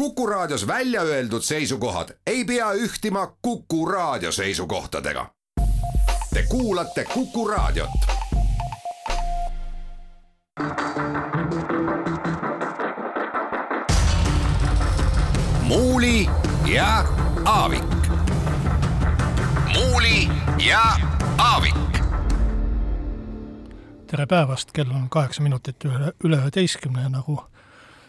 Kuku Raadios välja öeldud seisukohad ei pea ühtima Kuku Raadio seisukohtadega. Te kuulate Kuku Raadiot. muuli ja Aavik. muuli ja Aavik tere päevast, kell on kaheksa minutit üle, üle üheteistkümne nagu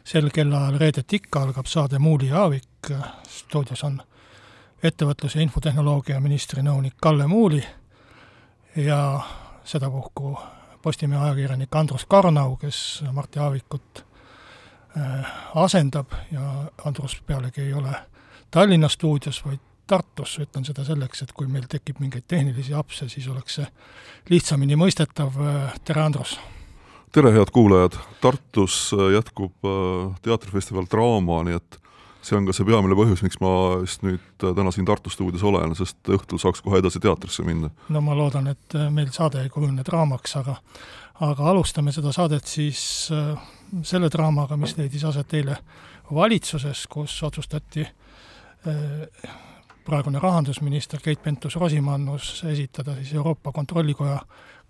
sel kellaajal reedeti ikka algab saade Muuli ja Aavik, stuudios on ettevõtlus- ja infotehnoloogia ministri nõunik Kalle Muuli ja sedapuhku Postimehe ajakirjanik Andrus Karnau, kes Martti Aavikut äh, asendab. Ja Andrus pealegi ei ole Tallinna stuudios, vaid Tartus, ütlen seda selleks, et kui meil tekib mingeid tehnilisi apse, siis oleks see lihtsamini mõistetav, tere Andrus! Tere, head kuulajad! Tartus äh, jätkub äh, teatrifestival Draama, nii et see on ka see peamine põhjus, miks ma just nüüd äh, täna siin Tartu stuudios olen, sest õhtul saaks kohe edasi teatrisse minna. no ma loodan, et meil saade ei kujune draamaks, aga aga alustame seda saadet siis selle draamaga, mis leidis aset eile valitsuses, kus otsustati praegune rahandusminister Keit Pentus-Rosimannus esitada siis Euroopa Kontrollikoja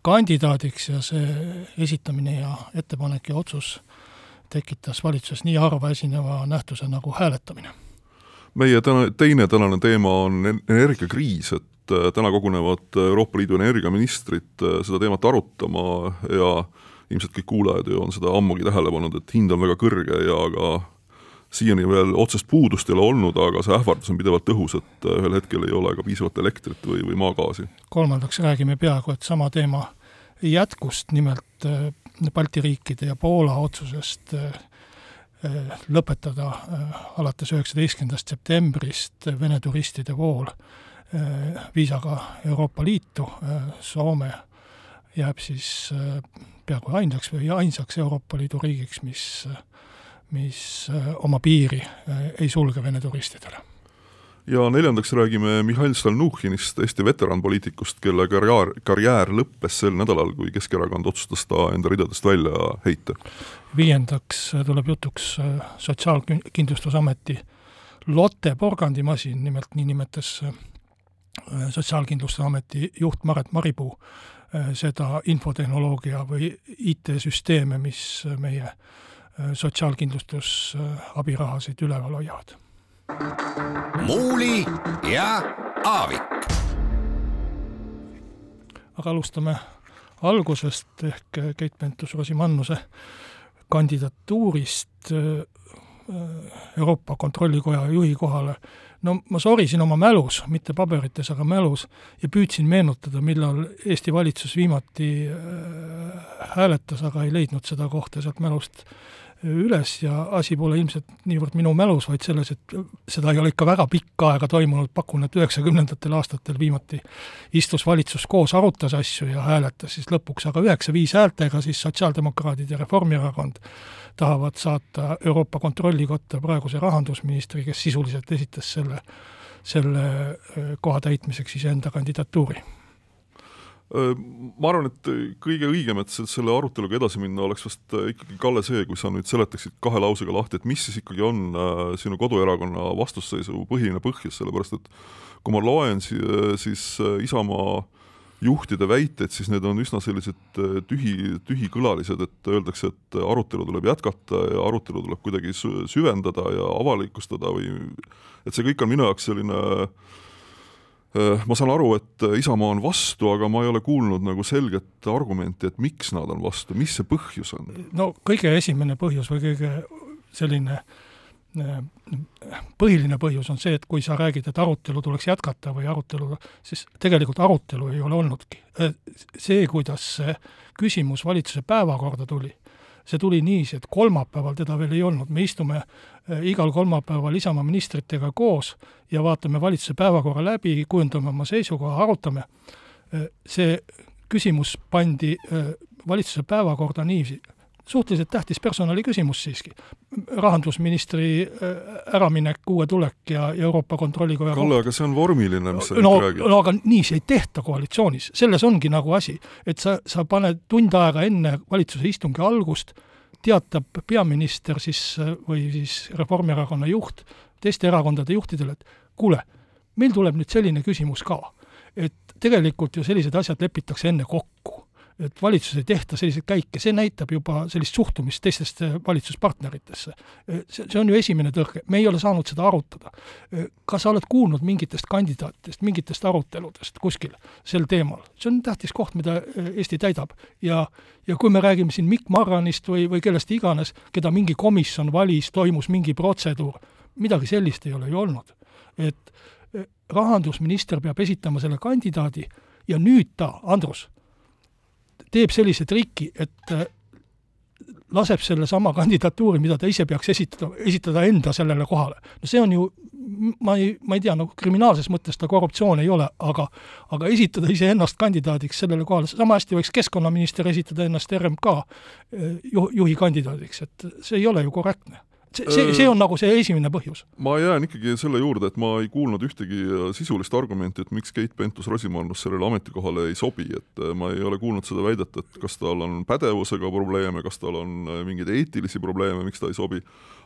kandidaadiks ja see esitamine ja ettepanek ja otsus tekitas valitsuses nii harva esineva nähtuse nagu hääletamine. meie täna, teine tänane teema on energiakriis, et äh, täna kogunevad Euroopa Liidu energiaministrid äh, seda teemat arutama ja ilmselt kõik kuulajad ju on seda ammugi tähele pannud, et hind on väga kõrge ja ka siiani veel otsest puudust ei ole olnud, aga see ähvardus on pidevalt õhus, et äh, ühel hetkel ei ole ka piisavat elektrit või, või maagaasi. kolmandaks räägime peaaegu et sama teema jätkust, nimelt äh, Balti riikide ja Poola otsusest äh, lõpetada alates üheksateistkümnendast septembrist Vene turistide vool viisaga Euroopa Liitu, Soome jääb siis peaaegu ainsaks või ainsaks Euroopa Liidu riigiks, mis mis äh, oma piiri äh, ei sulge Vene turistidele. ja neljandaks räägime Mihhail Stalnuhhinist, Eesti veteranpoliitikust, kelle karjäär, karjäär lõppes sel nädalal, kui Keskerakond otsustas ta enda ridadest välja heita. viiendaks äh, tuleb jutuks Sotsiaalkindlustusameti Lotte porgandimasin, nimelt nii nimetas Sotsiaalkindlustusameti juht Maret Maripuu seda infotehnoloogia või IT-süsteeme, mis meie sotsiaalkindlustusabirahasid üleval hoiavad. muuli ja Aavik. aga alustame algusest ehk Keit Pentus-Rosimannuse kandidatuurist äh, Euroopa Kontrollikoja juhi kohale. no ma sorisin oma mälus, mitte paberites, aga mälus, ja püüdsin meenutada, millal Eesti valitsus viimati äh, hääletas, aga ei leidnud seda kohta sealt mälust üles ja asi pole ilmselt niivõrd minu mälus, vaid selles, et seda ei ole ikka väga pikka aega toimunud, pakun, et üheksakümnendatel aastatel viimati istus valitsus koos, arutas asju ja hääletas siis lõpuks, aga üheksa-viis häältega siis sotsiaaldemokraadid ja Reformierakond tahavad saata Euroopa Kontrollikotta praeguse rahandusministri, kes sisuliselt esitas selle, selle koha täitmiseks iseenda kandidatuuri ma arvan, et kõige õigem, et selle aruteluga edasi minna, oleks vast äh, ikkagi, Kalle, see, kui sa nüüd seletaksid kahe lausega lahti, et mis siis ikkagi on äh, sinu koduerakonna vastusseisu põhiline põhjus, sellepärast et kui ma loen siis äh, Isamaa juhtide väiteid, siis need on üsna sellised tühi, tühikõlalised, et öeldakse, et arutelu tuleb jätkata ja arutelu tuleb kuidagi süvendada ja avalikustada või et see kõik on minu jaoks selline Äh, ma saan aru, et äh, Isamaa on vastu, aga ma ei ole kuulnud nagu selget argumenti, et miks nad on vastu, mis see põhjus on? no kõige esimene põhjus või kõige selline äh, põhiline põhjus on see, et kui sa räägid, et arutelu tuleks jätkata või arutelu, siis tegelikult arutelu ei ole olnudki. see, kuidas see küsimus valitsuse päevakorda tuli, see tuli niiviisi, et kolmapäeval teda veel ei olnud, me istume äh, igal kolmapäeval Isamaa ministritega koos ja vaatame valitsuse päevakorra läbi, kujundame oma seisukoha, arutame. Äh, see küsimus pandi äh, valitsuse päevakorda niiviisi, suhteliselt tähtis personaliküsimus siiski. rahandusministri äh, äraminek, uue tulek ja Euroopa Kontrollikoja Kalle, aga see on vormiline, mis sa no, nüüd räägid. no aga nii see ei tehta koalitsioonis, selles ongi nagu asi, et sa, sa paned tund aega enne valitsuse istungi algust teatab peaminister siis või siis Reformierakonna juht teiste erakondade juhtidele, et kuule, meil tuleb nüüd selline küsimus ka. et tegelikult ju sellised asjad lepitakse enne kokku et valitsus ei tehta selliseid käike, see näitab juba sellist suhtumist teistesse valitsuspartneritesse. see, see on ju esimene tõrge, me ei ole saanud seda arutada. kas sa oled kuulnud mingitest kandidaatidest, mingitest aruteludest kuskil sel teemal? see on tähtis koht, mida Eesti täidab. ja, ja kui me räägime siin Mikk Marranist või, või kellest iganes, keda mingi komisjon valis, toimus mingi protseduur, midagi sellist ei ole ju olnud. et rahandusminister peab esitama selle kandidaadi ja nüüd ta, Andrus, teeb sellise triki, et äh, laseb sellesama kandidatuuri, mida ta ise peaks esitada, esitada enda sellele kohale. no see on ju, ma ei, ma ei tea, no kriminaalses mõttes ta korruptsioon ei ole, aga aga esitada iseennast kandidaadiks sellele kohale, sama hästi võiks keskkonnaminister esitada ennast RMK äh, juhi kandidaadiks, et see ei ole ju korrektne see, see, see on nagu see esimene põhjus. ma jään ikkagi selle juurde, et ma ei kuulnud ühtegi äh, sisulist argumenti, et miks Keit Pentus-Rosimannus sellele ametikohale ei sobi, et äh, ma ei ole kuulnud seda väidet, et kas tal on pädevusega probleeme, kas tal on äh, mingeid eetilisi probleeme, miks ta ei sobi,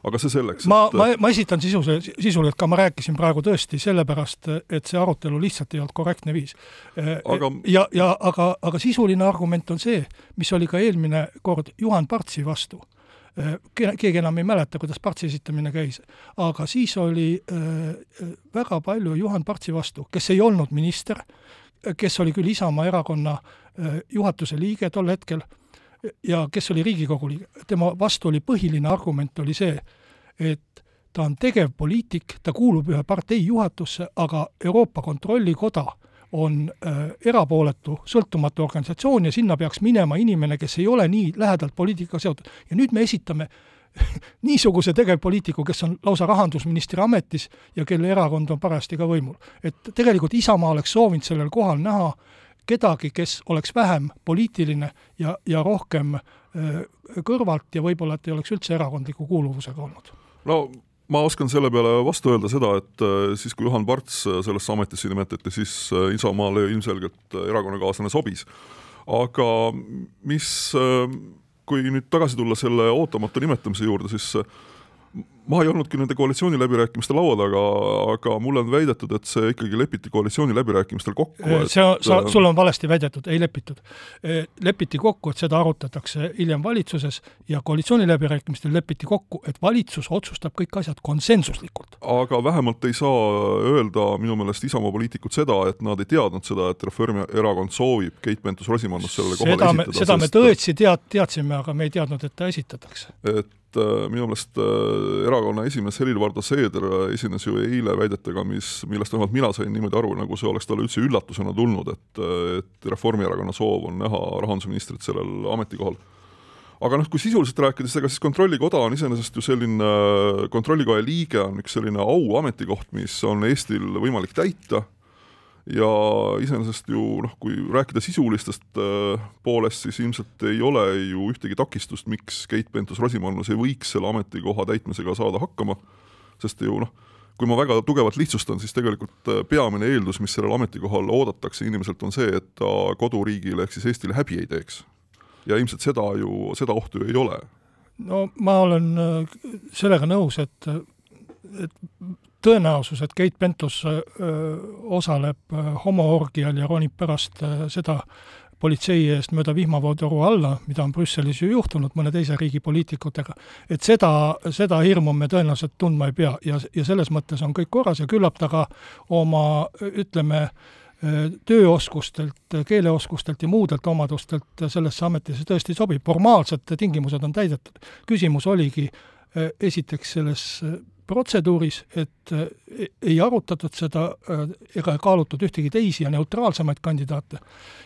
aga see selleks. ma et..., ma, ma esitan sisuse, sisuliselt ka, ma rääkisin praegu tõesti sellepärast, et see arutelu lihtsalt ei olnud korrektne viis aga.... ja, ja aga, aga sisuline argument on see, mis oli ka eelmine kord Juhan Partsi vastu keegi enam ei mäleta, kuidas Partsi esitamine käis. aga siis oli äh, väga palju Juhan Partsi vastu, kes ei olnud minister, kes oli küll Isamaa erakonna äh, juhatuse liige tol hetkel ja kes oli Riigikogu liige, tema vastu oli põhiline argument oli see, et ta on tegevpoliitik, ta kuulub ühe partei juhatusse, aga Euroopa Kontrollikoda on äh, erapooletu, sõltumatu organisatsioon ja sinna peaks minema inimene, kes ei ole nii lähedalt poliitikaga seotud. ja nüüd me esitame niisuguse tegevpoliitiku, kes on lausa rahandusministri ametis ja kelle erakond on parajasti ka võimul. et tegelikult Isamaa oleks soovinud sellel kohal näha kedagi, kes oleks vähem poliitiline ja, ja rohkem äh, kõrvalt ja võib-olla, et ei oleks üldse erakondliku kuuluvusega olnud. no ma oskan selle peale vastu öelda seda, et äh, siis, kui Juhan Parts äh, sellesse ametisse nimetati, siis äh, Isamaale ilmselgelt erakonnakaaslane sobis. aga mis, kui nüüd tagasi tulla selle ootamatu nimetamise juurde, siis ma ei olnudki nende koalitsiooniläbirääkimiste laua taga, aga mulle on väidetud, et see ikkagi lepiti koalitsiooniläbirääkimistel kokku. see on, sa, sul on valesti väidetud, ei lepitud. lepiti kokku, et seda arutatakse hiljem valitsuses ja koalitsiooniläbirääkimistel lepiti kokku, et valitsus otsustab kõik asjad konsensuslikult. aga vähemalt ei saa öelda minu meelest Isamaa poliitikud seda, et nad ei teadnud seda, et Reformierakond soovib Keit Pentus-Rosimannust sellele kohale seda esitada. seda me tõesti tead-, teadsime, aga me ei teadnud, et ta esitatakse. et äh, minu meelest äh, erakonna esimees Helir-Valdor Seeder esines ju eile väidetega, mis, millest vähemalt mina sain niimoodi aru, nagu see oleks talle üldse üllatusena tulnud, et, et Reformierakonna soov on näha rahandusministrit sellel ametikohal. aga noh, kui sisuliselt rääkida, siis ega siis Kontrollikoda on iseenesest ju selline, kontrollikoja liige on üks selline auametikoht, mis on Eestil võimalik täita ja iseenesest ju noh, kui rääkida sisulistest äh, poolest, siis ilmselt ei ole ju ühtegi takistust, miks Keit Pentus-Rosimannus ei võiks selle ametikoha täitmisega saada hakkama, sest ju noh, kui ma väga tugevalt lihtsustan, siis tegelikult äh, peamine eeldus, mis sellel ametikohal oodatakse inimeselt, on see, et ta koduriigile ehk siis Eestile häbi ei teeks. ja ilmselt seda ju, seda ohtu ju ei ole. no ma olen äh, sellega nõus, et et tõenäosus, et Keit Pentus osaleb homoorgial ja ronib pärast seda politsei eest mööda vihmavotoru alla, mida on Brüsselis ju juhtunud mõne teise riigi poliitikutega, et seda, seda hirmu me tõenäoliselt tundma ei pea ja, ja selles mõttes on kõik korras ja küllap ta ka oma ütleme, tööoskustelt, keeleoskustelt ja muudelt omadustelt sellesse ametisse tõesti sobib, formaalsed tingimused on täidetud. küsimus oligi esiteks selles protseduuris, et äh, ei arutatud seda äh, ega kaalutud ühtegi teisi ja neutraalsemaid kandidaate.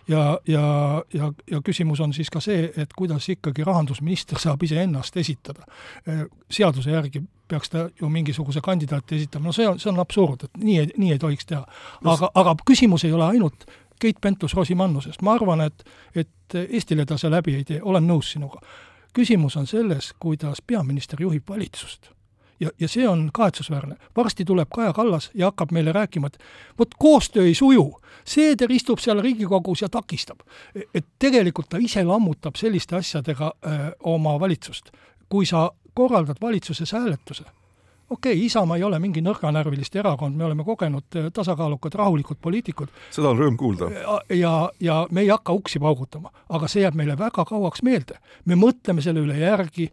ja, ja, ja, ja küsimus on siis ka see, et kuidas ikkagi rahandusminister saab iseennast esitada. Äh, seaduse järgi peaks ta ju mingisuguse kandidaati esitama, no see on, see on absurd, et nii ei, nii ei tohiks teha. aga, aga küsimus ei ole ainult Keit Pentus-Rosimannusest, ma arvan, et, et Eestile ta see läbi ei tee, olen nõus sinuga. küsimus on selles, kuidas peaminister juhib valitsust ja, ja see on kahetsusväärne. varsti tuleb Kaja Kallas ja hakkab meile rääkima, et vot koostöö ei suju, Seeder istub seal Riigikogus ja takistab. et tegelikult ta ise lammutab selliste asjadega öö, oma valitsust. kui sa korraldad valitsuses hääletuse okei okay,, Isamaa ei ole mingi nõrganärviliste erakond, me oleme kogenud äh, tasakaalukad, rahulikud poliitikud. seda on rõõm kuulda. ja, ja me ei hakka uksi paugutama, aga see jääb meile väga kauaks meelde. me mõtleme selle üle järgi,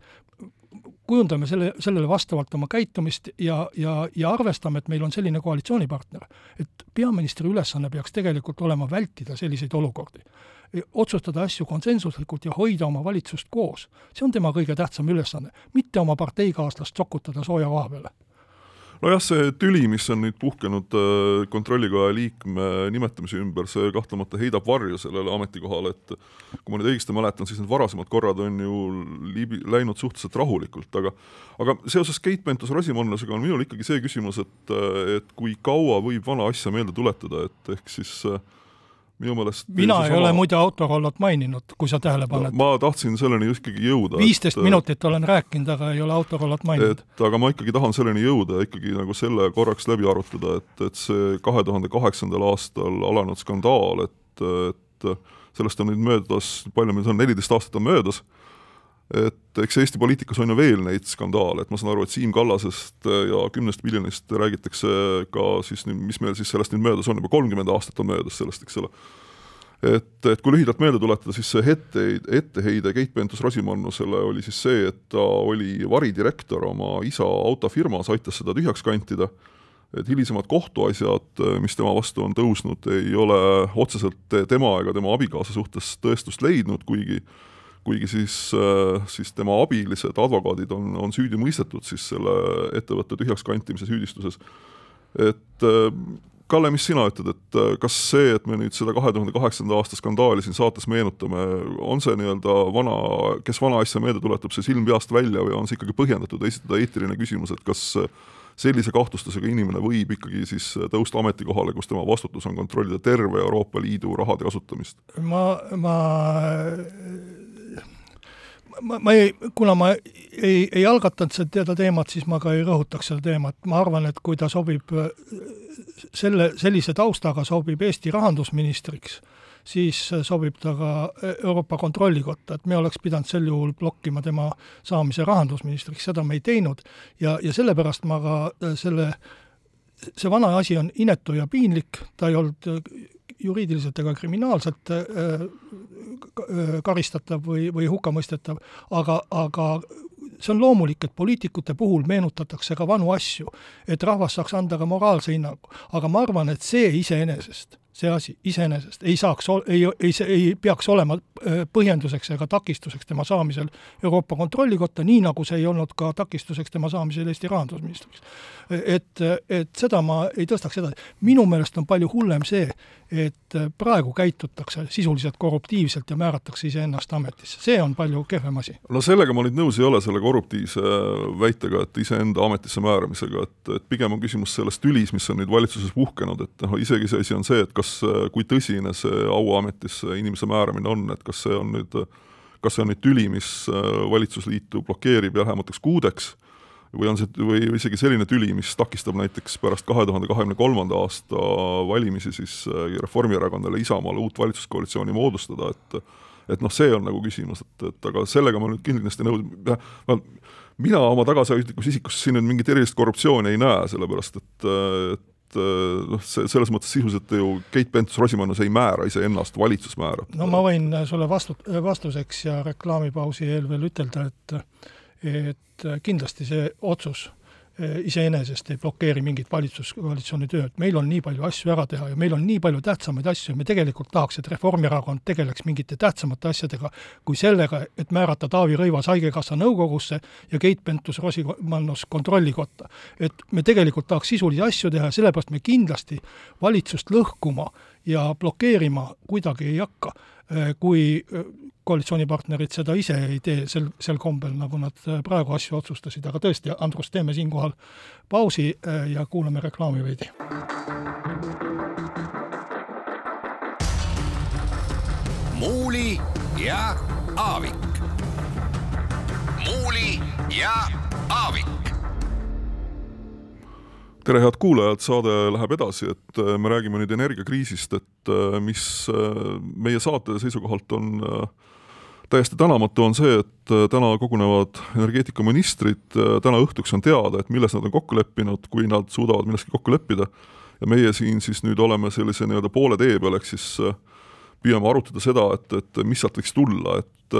kujundame selle, sellele vastavalt oma käitumist ja, ja, ja arvestame, et meil on selline koalitsioonipartner. et peaministri ülesanne peaks tegelikult olema vältida selliseid olukordi otsustada asju konsensuslikult ja hoida oma valitsust koos. see on tema kõige tähtsam ülesanne, mitte oma parteikaaslast sokutada sooja koha peale nojah, see tüli, mis on nüüd puhkenud äh, kontrollikoja liikme nimetamise ümber, see kahtlemata heidab varju sellele ametikohale, et kui ma nüüd õigesti mäletan, siis need varasemad korrad on ju liibi, läinud suhteliselt rahulikult, aga aga seoses Keit Pentus-Rosimannusega on minul ikkagi see küsimus, et, et kui kaua võib vana asja meelde tuletada, et ehk siis äh, minu meelest mina ei sama... ole muide Autorollot maininud, kui sa tähele paned no,. ma tahtsin selleni ikkagi jõuda. viisteist minutit olen rääkinud, aga ei ole Autorollot maininud. et aga ma ikkagi tahan selleni jõuda ja ikkagi nagu selle korraks läbi arutada, et, et see kahe tuhande kaheksandal aastal alanud skandaal, et, et sellest on nüüd möödas, palju meil see on, neliteist aastat on möödas et eks Eesti poliitikas on ju veel neid skandaale, et ma saan aru, et Siim Kallasest ja kümnest miljonist räägitakse ka siis nüüd, mis meil siis sellest nüüd möödas on, juba kolmkümmend aastat on möödas sellest, eks ole. et, et kui lühidalt meelde tuletada, siis see etteheide, etteheide Keit Pentus-Rosimannusele oli siis see, et ta oli varidirektor oma isa autofirmas, aitas seda tühjaks kantida, et hilisemad kohtuasjad, mis tema vastu on tõusnud, ei ole otseselt tema ega tema abikaasa suhtes tõestust leidnud, kuigi kuigi siis, äh, siis tema abilised advokaadid on, on süüdi mõistetud siis selle ettevõtte tühjaks kantimise süüdistuses. et äh, Kalle, mis sina ütled, et äh, kas see, et me nüüd seda kahe tuhande kaheksanda aasta skandaali siin saates meenutame, on see nii-öelda vana, kes vana asja meelde tuletab, see silm peast välja või on see ikkagi põhjendatud esitada eetiline küsimus, et kas sellise kahtlustusega inimene võib ikkagi siis tõusta ametikohale, kus tema vastutus on kontrollida terve Euroopa Liidu rahade kasutamist? ma, ma ma, ma ei, kuna ma ei, ei algatanud seda teemat, siis ma ka ei rõhutaks seda teemat, ma arvan, et kui ta sobib selle, sellise taustaga sobib Eesti rahandusministriks, siis sobib ta ka Euroopa Kontrollikotta, et me oleks pidanud sel juhul blokkima tema saamise rahandusministriks, seda me ei teinud. Ja, ja sellepärast ma ka selle, see vana asi on inetu ja piinlik, ta ei olnud juriidiliselt ega kriminaalselt äh, äh, karistatav või, või hukkamõistetav, aga, aga see on loomulik, et poliitikute puhul meenutatakse ka vanu asju, et rahvas saaks anda ka moraalse hinnangu. aga ma arvan, et see iseenesest, see asi iseenesest ei saaks, ei, ei, see ei peaks olema äh, põhjenduseks ega takistuseks tema saamisel Euroopa Kontrollikotta, nii nagu see ei olnud ka takistuseks tema saamisel Eesti rahandusministriks. et, et seda ma ei tõstaks edasi. minu meelest on palju hullem see, et praegu käitutakse sisuliselt korruptiivselt ja määratakse iseennast ametisse, see on palju kehvem asi. no sellega ma nüüd nõus ei ole, selle korruptiivse väitega, et iseenda ametisse määramisega, et, et pigem on küsimus selles tülis, mis on nüüd valitsuses puhkenud, et noh, isegi see asi on see, et kas, kui tõsine see auametisse inimese määramine on, et kas see on nüüd, kas see on nüüd tüli, mis valitsusliitu blokeerib lähemateks kuudeks või on see, või isegi selline tüli, mis takistab näiteks pärast kahe tuhande kahekümne kolmanda aasta valimisi siis äh, Reformierakonnale, Isamaale uut valitsuskoalitsiooni moodustada, et et noh, see on nagu küsimus, et, et aga sellega ma nüüd kindlasti nõus, mina oma tagasihoidlikus isikus siin nüüd mingit erilist korruptsiooni ei näe, sellepärast et, et noh, see selles mõttes sisuliselt ju Keit Pentus-Rosimannus ei määra iseennast, valitsus määrab. no ma võin sulle vastu, vastuseks ja reklaamipausi eel veel ütelda, et et kindlasti see otsus eh, iseenesest ei blokeeri mingit valitsuskoalitsiooni tööd, meil on nii palju asju ära teha ja meil on nii palju tähtsamaid asju ja me tegelikult tahaks, et Reformierakond tegeleks mingite tähtsamate asjadega kui sellega, et määrata Taavi Rõivas Haigekassa nõukogusse ja Keit Pentus-Rosimannus kontrollikotta. et me tegelikult tahaks sisulisi asju teha ja sellepärast me kindlasti valitsust lõhkuma ja blokeerima kuidagi ei hakka kui äh, koalitsioonipartnerid seda ise ei tee sel, sel kombel, nagu nad äh, praegu asju otsustasid, aga tõesti, Andrus, teeme siinkohal pausi ja kuulame reklaami veidi. muuli ja Aavik. muuli ja Aavik tere, head kuulajad, saade läheb edasi, et äh, me räägime nüüd energiakriisist, et äh, mis äh, meie saate seisukohalt on täiesti tänamatu, on see, et täna kogunevad energeetikaministrid, täna õhtuks on teada, et milles nad on kokku leppinud, kui nad suudavad milleski kokku leppida, ja meie siin siis nüüd oleme sellise nii-öelda poole tee peal, ehk siis püüame arutada seda, et, et mis sealt võiks tulla, et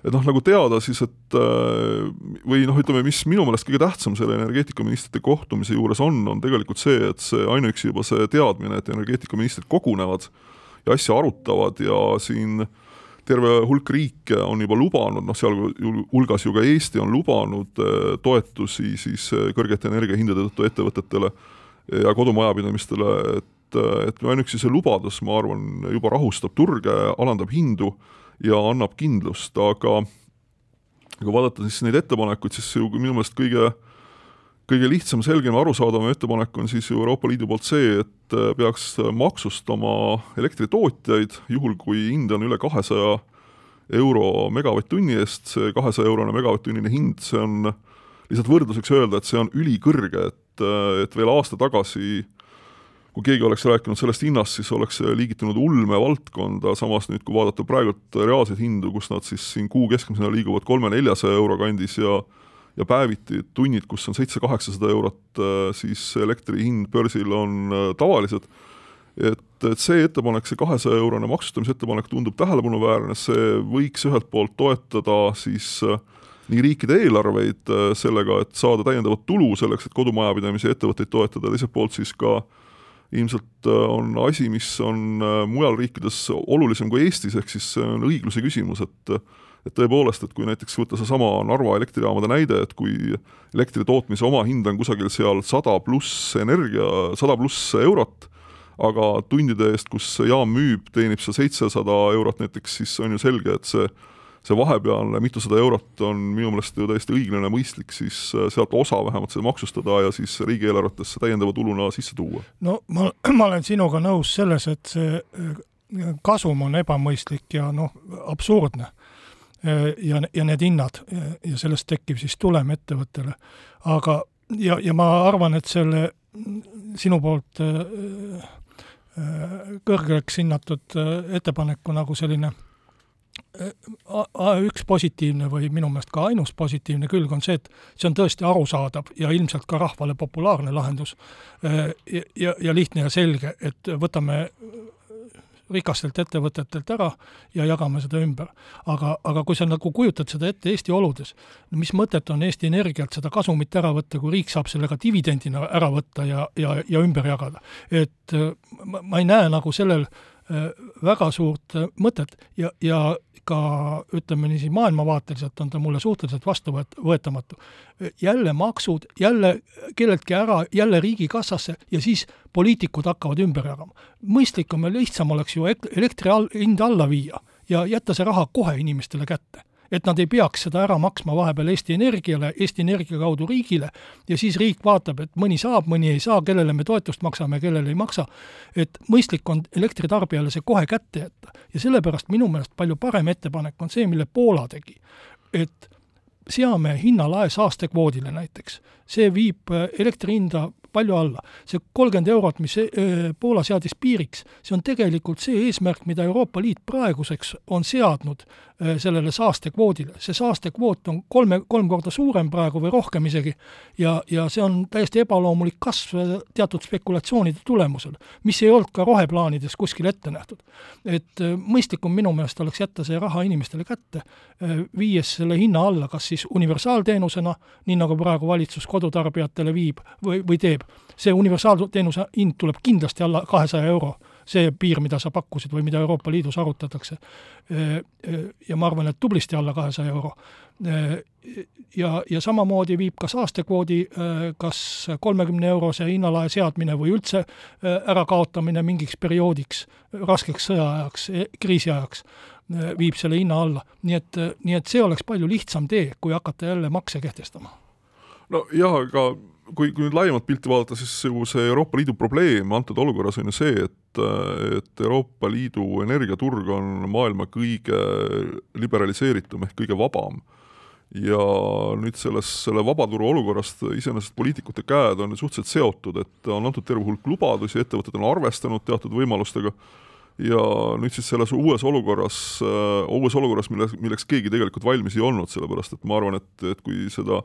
et noh, nagu teada siis, et äh, või noh, ütleme, mis minu meelest kõige tähtsam selle energeetikaministrite kohtumise juures on, on tegelikult see, et see ainuüksi juba see teadmine, et energeetikaministrid kogunevad ja asja arutavad ja siin terve hulk riike on juba lubanud, noh, sealhulgas ju ka Eesti on lubanud äh, toetusi siis äh, kõrgete energiahindade tõttu ettevõtetele ja kodumajapidamistele, et et ainuüksi see lubadus, ma arvan, juba rahustab turge, alandab hindu ja annab kindlust, aga kui vaadata siis neid ettepanekuid, siis minu meelest kõige kõige lihtsam, selgem, arusaadavam ettepanek on siis ju Euroopa Liidu poolt see, et peaks maksustama elektritootjaid, juhul kui hind on üle kahesaja euro megavatt-tunni eest, see kahesaja eurone megavatt-tunnine hind, see on lihtsalt võrdluseks öelda, et see on ülikõrge, et, et veel aasta tagasi äh, kui keegi oleks rääkinud sellest hinnast, siis oleks liigitunud ulmevaldkonda, samas nüüd, kui vaadata praegult reaalseid hindu, kus nad siis siin kuu keskmisena liiguvad kolme-neljasaja euro kandis ja ja päeviti tunnid, kus on seitse-kaheksasada eurot, äh, siis elektri hind börsil on äh, tavalised, et, et see ettepanek, see kahesaja eurone maksustamise ettepanek tundub tähelepanuväärne, see võiks ühelt poolt toetada siis äh, nii riikide eelarveid sellega, et saada täiendavat tulu selleks, et kodumajapidamisi ja ettevõtteid toetada, teiselt poolt siis ka äh, ilmselt äh, on asi, mis on äh, mujal riikides olulisem kui Eestis, ehk siis see on õigluse küsimus, et et tõepoolest, et kui näiteks võtta seesama Narva elektrijaamade näide, et kui elektri tootmise omahind on kusagil seal sada pluss energia, sada pluss eurot, aga tundide eest, kus jaam müüb, teenib see seitsesada eurot näiteks, siis on ju selge, et see see vahepealne mitusada eurot on minu meelest ju täiesti õiglane ja mõistlik siis äh, sealt osa vähemalt seda maksustada ja siis riigieelarvetesse täiendava tuluna sisse tuua. no ma, ma olen sinuga nõus selles, et see äh, kasum on ebamõistlik ja noh, absurdne. Äh, ja, ja need hinnad ja sellest tekib siis tulem ettevõttele. aga, ja, ja ma arvan, et selle sinu poolt kõrgeks hinnatud ettepaneku nagu selline üks positiivne või minu meelest ka ainus positiivne külg on see, et see on tõesti arusaadav ja ilmselt ka rahvale populaarne lahendus ja, ja, ja lihtne ja selge, et võtame rikastelt ettevõtetelt ära ja jagame seda ümber. aga, aga kui sa nagu kujutad seda ette Eesti oludes, mis mõtet on Eesti Energialt seda kasumit ära võtta, kui riik saab selle ka dividendina ära võtta ja, ja, ja ümber jagada. et ma, ma ei näe nagu sellel väga suurt mõtet ja, ja ka ütleme niiviisi, maailmavaateliselt on ta mulle suhteliselt vastuvõetamatu. jälle maksud, jälle kelleltki ära, jälle riigikassasse ja siis poliitikud hakkavad ümber jagama. mõistlikum ja lihtsam oleks ju elektri all, hind alla viia ja jätta see raha kohe inimestele kätte et nad ei peaks seda ära maksma vahepeal Eesti Energiale, Eesti Energia kaudu riigile ja siis riik vaatab, et mõni saab, mõni ei saa, kellele me toetust maksame, kellele ei maksa. et mõistlik on elektritarbijale see kohe kätte jätta ja sellepärast minu meelest palju parem ettepanek on see, mille Poola tegi. et seame hinnalae saastekvoodile näiteks, see viib elektri hinda palju alla. see kolmkümmend eurot, mis e, Poola seadis piiriks, see on tegelikult see eesmärk, mida Euroopa Liit praeguseks on seadnud sellele saastekvoodile. see saastekvoot on kolme, kolm korda suurem praegu või rohkem isegi ja, ja see on täiesti ebaloomulik kasv teatud spekulatsioonide tulemusel, mis ei olnud ka roheplaanides kuskil ette nähtud. et e, mõistlikum minu meelest oleks jätta see raha inimestele kätte, viies selle hinna alla, kas siis universaalteenusena, nii nagu praegu valitsus kodutarbijatele viib või, või teeb. see universaalteenuse hind tuleb kindlasti alla kahesaja euro, see piir, mida sa pakkusid või mida Euroopa Liidus arutatakse. Ja ma arvan, et tublisti alla kahesaja euro. ja, ja samamoodi viib ka saastekvoodi kas kolmekümne eurose hinnalae seadmine või üldse ärakaotamine mingiks perioodiks, raskeks sõjaajaks, kriisiajaks, viib selle hinna alla. nii et, nii et see oleks palju lihtsam tee, kui hakata jälle makse kehtestama. no jah, aga kui, kui nüüd laiemat pilti vaadata, siis ju see Euroopa Liidu probleem antud olukorras on ju see, et, et Euroopa Liidu energiaturg on maailma kõige liberaliseeritum ehk kõige vabam. ja nüüd selles, selle vabaturu olukorrast iseenesest poliitikute käed on suhteliselt seotud, et on antud terve hulk lubadusi, ettevõtted on arvestanud teatud võimalustega ja nüüd siis selles uues olukorras uh,, uues olukorras, mille, milleks keegi tegelikult valmis ei olnud, sellepärast et ma arvan, et, et kui seda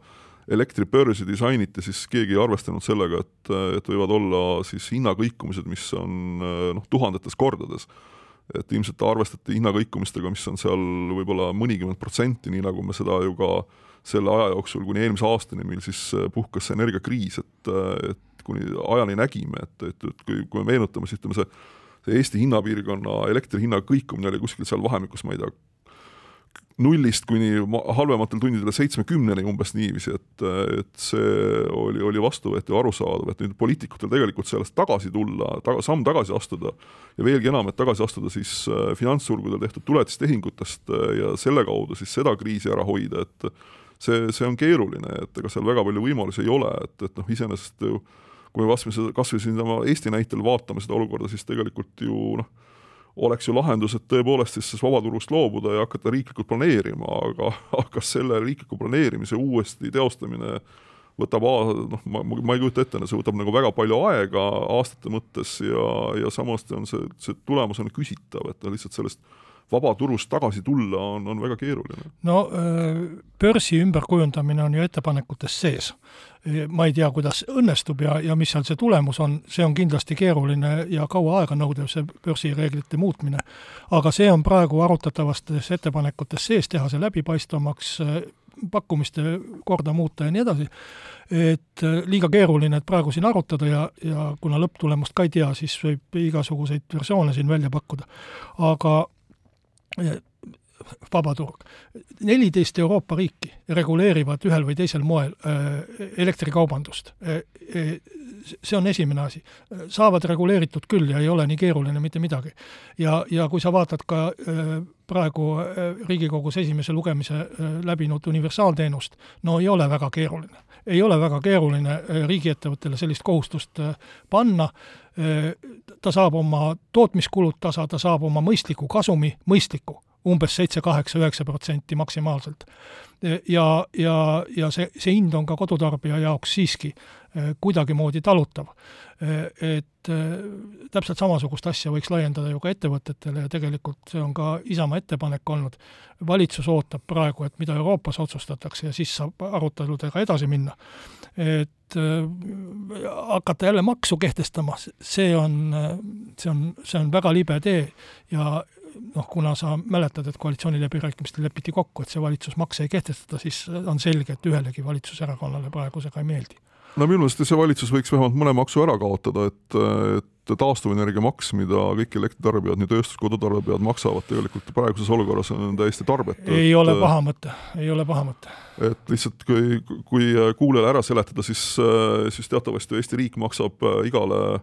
elektribörsi disainiti, siis keegi ei arvestanud sellega, et, et võivad olla siis hinnakõikumised, mis on noh, tuhandetes kordades. Et ilmselt arvestati hinnakõikumistega, mis on seal võib-olla mõnikümmend protsenti, nii nagu me seda ju ka selle aja jooksul kuni eelmise aastani, mil siis puhkes see energiakriis, et, et kuni ajani nägime, et, et, et kui, kui me meenutame, siis ütleme, see see Eesti hinnapiirkonna elektri hinna kõikumine oli kuskil seal vahemikus, ma ei tea, nullist kuni halvematel tundidel seitsmekümneni umbes niiviisi, et, et see oli, oli vastuvõetav ja arusaadav, et nüüd poliitikutel tegelikult sellest tagasi tulla, taga, samm tagasi astuda ja veelgi enam, et tagasi astuda siis äh, finantsturgudel tehtud tuletistehingutest äh, ja selle kaudu siis seda kriisi ära hoida, et see, see on keeruline, et ega seal väga palju võimalusi ei ole, et, et noh, iseenesest ju kui me kas või, kas või siin Eesti näitel vaatame seda olukorda, siis tegelikult ju noh, oleks ju lahendus, et tõepoolest siis vabaturust loobuda ja hakata riiklikult planeerima, aga, aga selle riikliku planeerimise uuesti teostamine võtab, noh, ma, ma ei kujuta ette, see võtab nagu väga palju aega aastate mõttes ja, ja samas on see, see tulemus on küsitav, et lihtsalt sellest vabaturust tagasi tulla on, on väga keeruline. no börsi ümberkujundamine on ju ettepanekutes sees. ma ei tea, kuidas õnnestub ja, ja mis seal see tulemus on, see on kindlasti keeruline ja kaua aega nõudev, see börsireeglite muutmine. aga see on praegu arutatavates ettepanekutes sees, teha see läbipaistvamaks, pakkumiste korda muuta ja nii edasi, et liiga keeruline, et praegu siin arutada ja, ja kuna lõpptulemust ka ei tea, siis võib igasuguseid versioone siin välja pakkuda. aga vabaturg. neliteist Euroopa riiki reguleerivad ühel või teisel moel äh, elektrikaubandust. Äh, äh, see on esimene asi. saavad reguleeritud küll ja ei ole nii keeruline mitte midagi. ja, ja kui sa vaatad ka praegu Riigikogus esimese lugemise läbinud universaalteenust, no ei ole väga keeruline. ei ole väga keeruline riigiettevõttele sellist kohustust panna, ta saab oma tootmiskulud tasa, ta saab oma mõistliku kasumi, mõistliku, umbes seitse, kaheksa, üheksa protsenti maksimaalselt. ja, ja, ja see, see hind on ka kodutarbija jaoks siiski kuidagimoodi talutav. Et täpselt samasugust asja võiks laiendada ju ka ettevõtetele ja tegelikult see on ka Isamaa ettepanek olnud. valitsus ootab praegu, et mida Euroopas otsustatakse ja siis saab aruteludega edasi minna. et hakata jälle maksu kehtestama, see on, see on, see on väga libe tee. Ja noh, kuna sa mäletad, et koalitsiooniläbirääkimistel lepiti kokku, et see valitsus makse ei kehtestada, siis on selge, et ühelegi valitsuserakonnale praegu see ka ei meeldi. No minu meelest see valitsus võiks vähemalt mõne maksu ära kaotada, et, et taastuvenergia maks, mida kõik elektritarbijad, nii tööstus- kui kodutarbijad maksavad, tegelikult praeguses olukorras on täiesti tarbetu. ei et, ole paha mõte, ei ole paha mõte. et lihtsalt kui, kui kuulajale ära seletada, siis, siis teatavasti Eesti riik maksab igale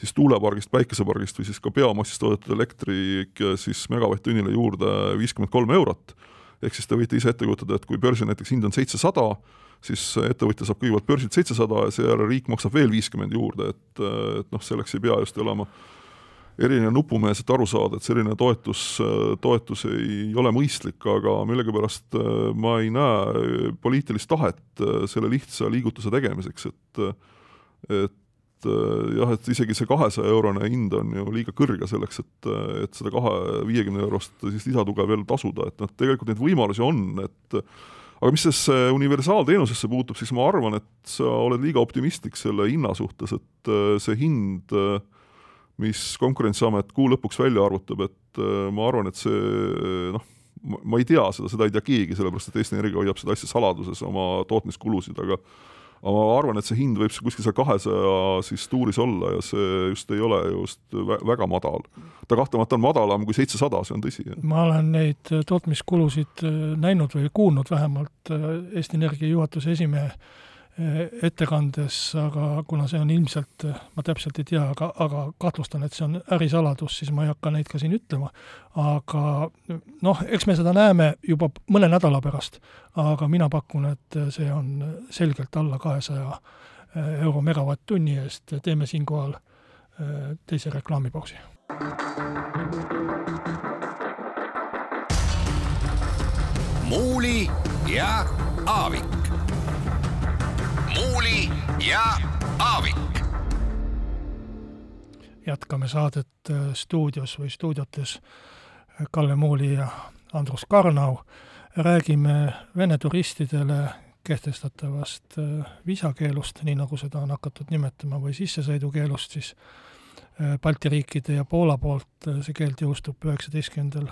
siis tuulepargist, päikesepargist või siis ka biomassist toodetud elektri siis megavatt-tunnile juurde viiskümmend kolm eurot. ehk siis te võite ise ette kujutada, et kui börsi näiteks hind on seitsesada, siis ettevõtja saab kõigepealt börsilt seitsesada ja seejärel riik maksab veel viiskümmend juurde, et, et noh, selleks ei pea just olema eriline nupumees, et aru saada, et selline toetus, toetus ei ole mõistlik, aga millegipärast äh, ma ei näe poliitilist tahet äh, selle lihtsa liigutuse tegemiseks, et et äh, jah, et isegi see kahesaja eurone hind on ju liiga kõrge selleks, et, et seda kahe, viiekümne eurost siis lisatuge veel tasuda, et noh, tegelikult neid võimalusi on, et aga mis sellesse universaalteenusesse puutub, siis ma arvan, et sa oled liiga optimistlik selle hinna suhtes, et äh, see hind, äh, mis Konkurentsiamet kuu lõpuks välja arvutab, et äh, ma arvan, et see noh, ma ei tea seda, seda ei tea keegi, sellepärast et Eesti Energia hoiab seda asja saladuses, oma tootmiskulusid, aga aga ma arvan, et see hind võib kuskil seal kahesaja siis tuuris olla ja see just ei ole just väga madal. ta kahtlemata on madalam kui seitsesada, see on tõsi. ma olen neid tootmiskulusid äh, näinud või kuulnud vähemalt äh, Eesti Energia juhatuse esimehe Eh, ettekandes, aga kuna see on ilmselt, ma täpselt ei tea, aga, aga kahtlustan, et see on ärisaladus, siis ma ei hakka neid ka siin ütlema. aga noh, eks me seda näeme juba mõne nädala pärast, aga mina pakun, et see on selgelt alla kahesaja eh, euro megavatt-tunni eest, teeme siinkohal eh, teise reklaamipausi. Muuli ja Aavik. Muuli ja Aavik. jätkame saadet äh, stuudios või stuudiotes Kalle Muuli ja Andrus Karnau. räägime Vene turistidele kehtestatavast äh, viisakeelust, nii nagu seda on hakatud nimetama, või sissesõidukeelust, siis äh, Balti riikide ja Poola poolt see keeld jõustub üheksateistkümnendal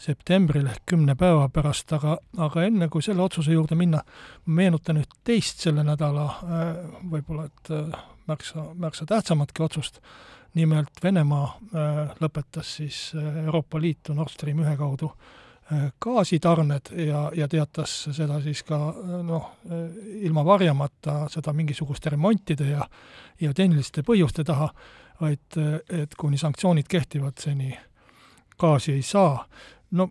septembril ehk kümne päeva pärast, aga, aga enne kui selle otsuse juurde minna, meenutan üht teist selle nädala võib-olla et märksa, märksa tähtsamatki otsust, nimelt Venemaa lõpetas siis Euroopa Liitu Nord Stream ühe kaudu gaasitarned ja, ja teatas seda siis ka noh, ilma varjamata seda mingisuguste remontide ja ja tehniliste põhjuste taha, vaid et kuni sanktsioonid kehtivad, seni gaasi ei saa no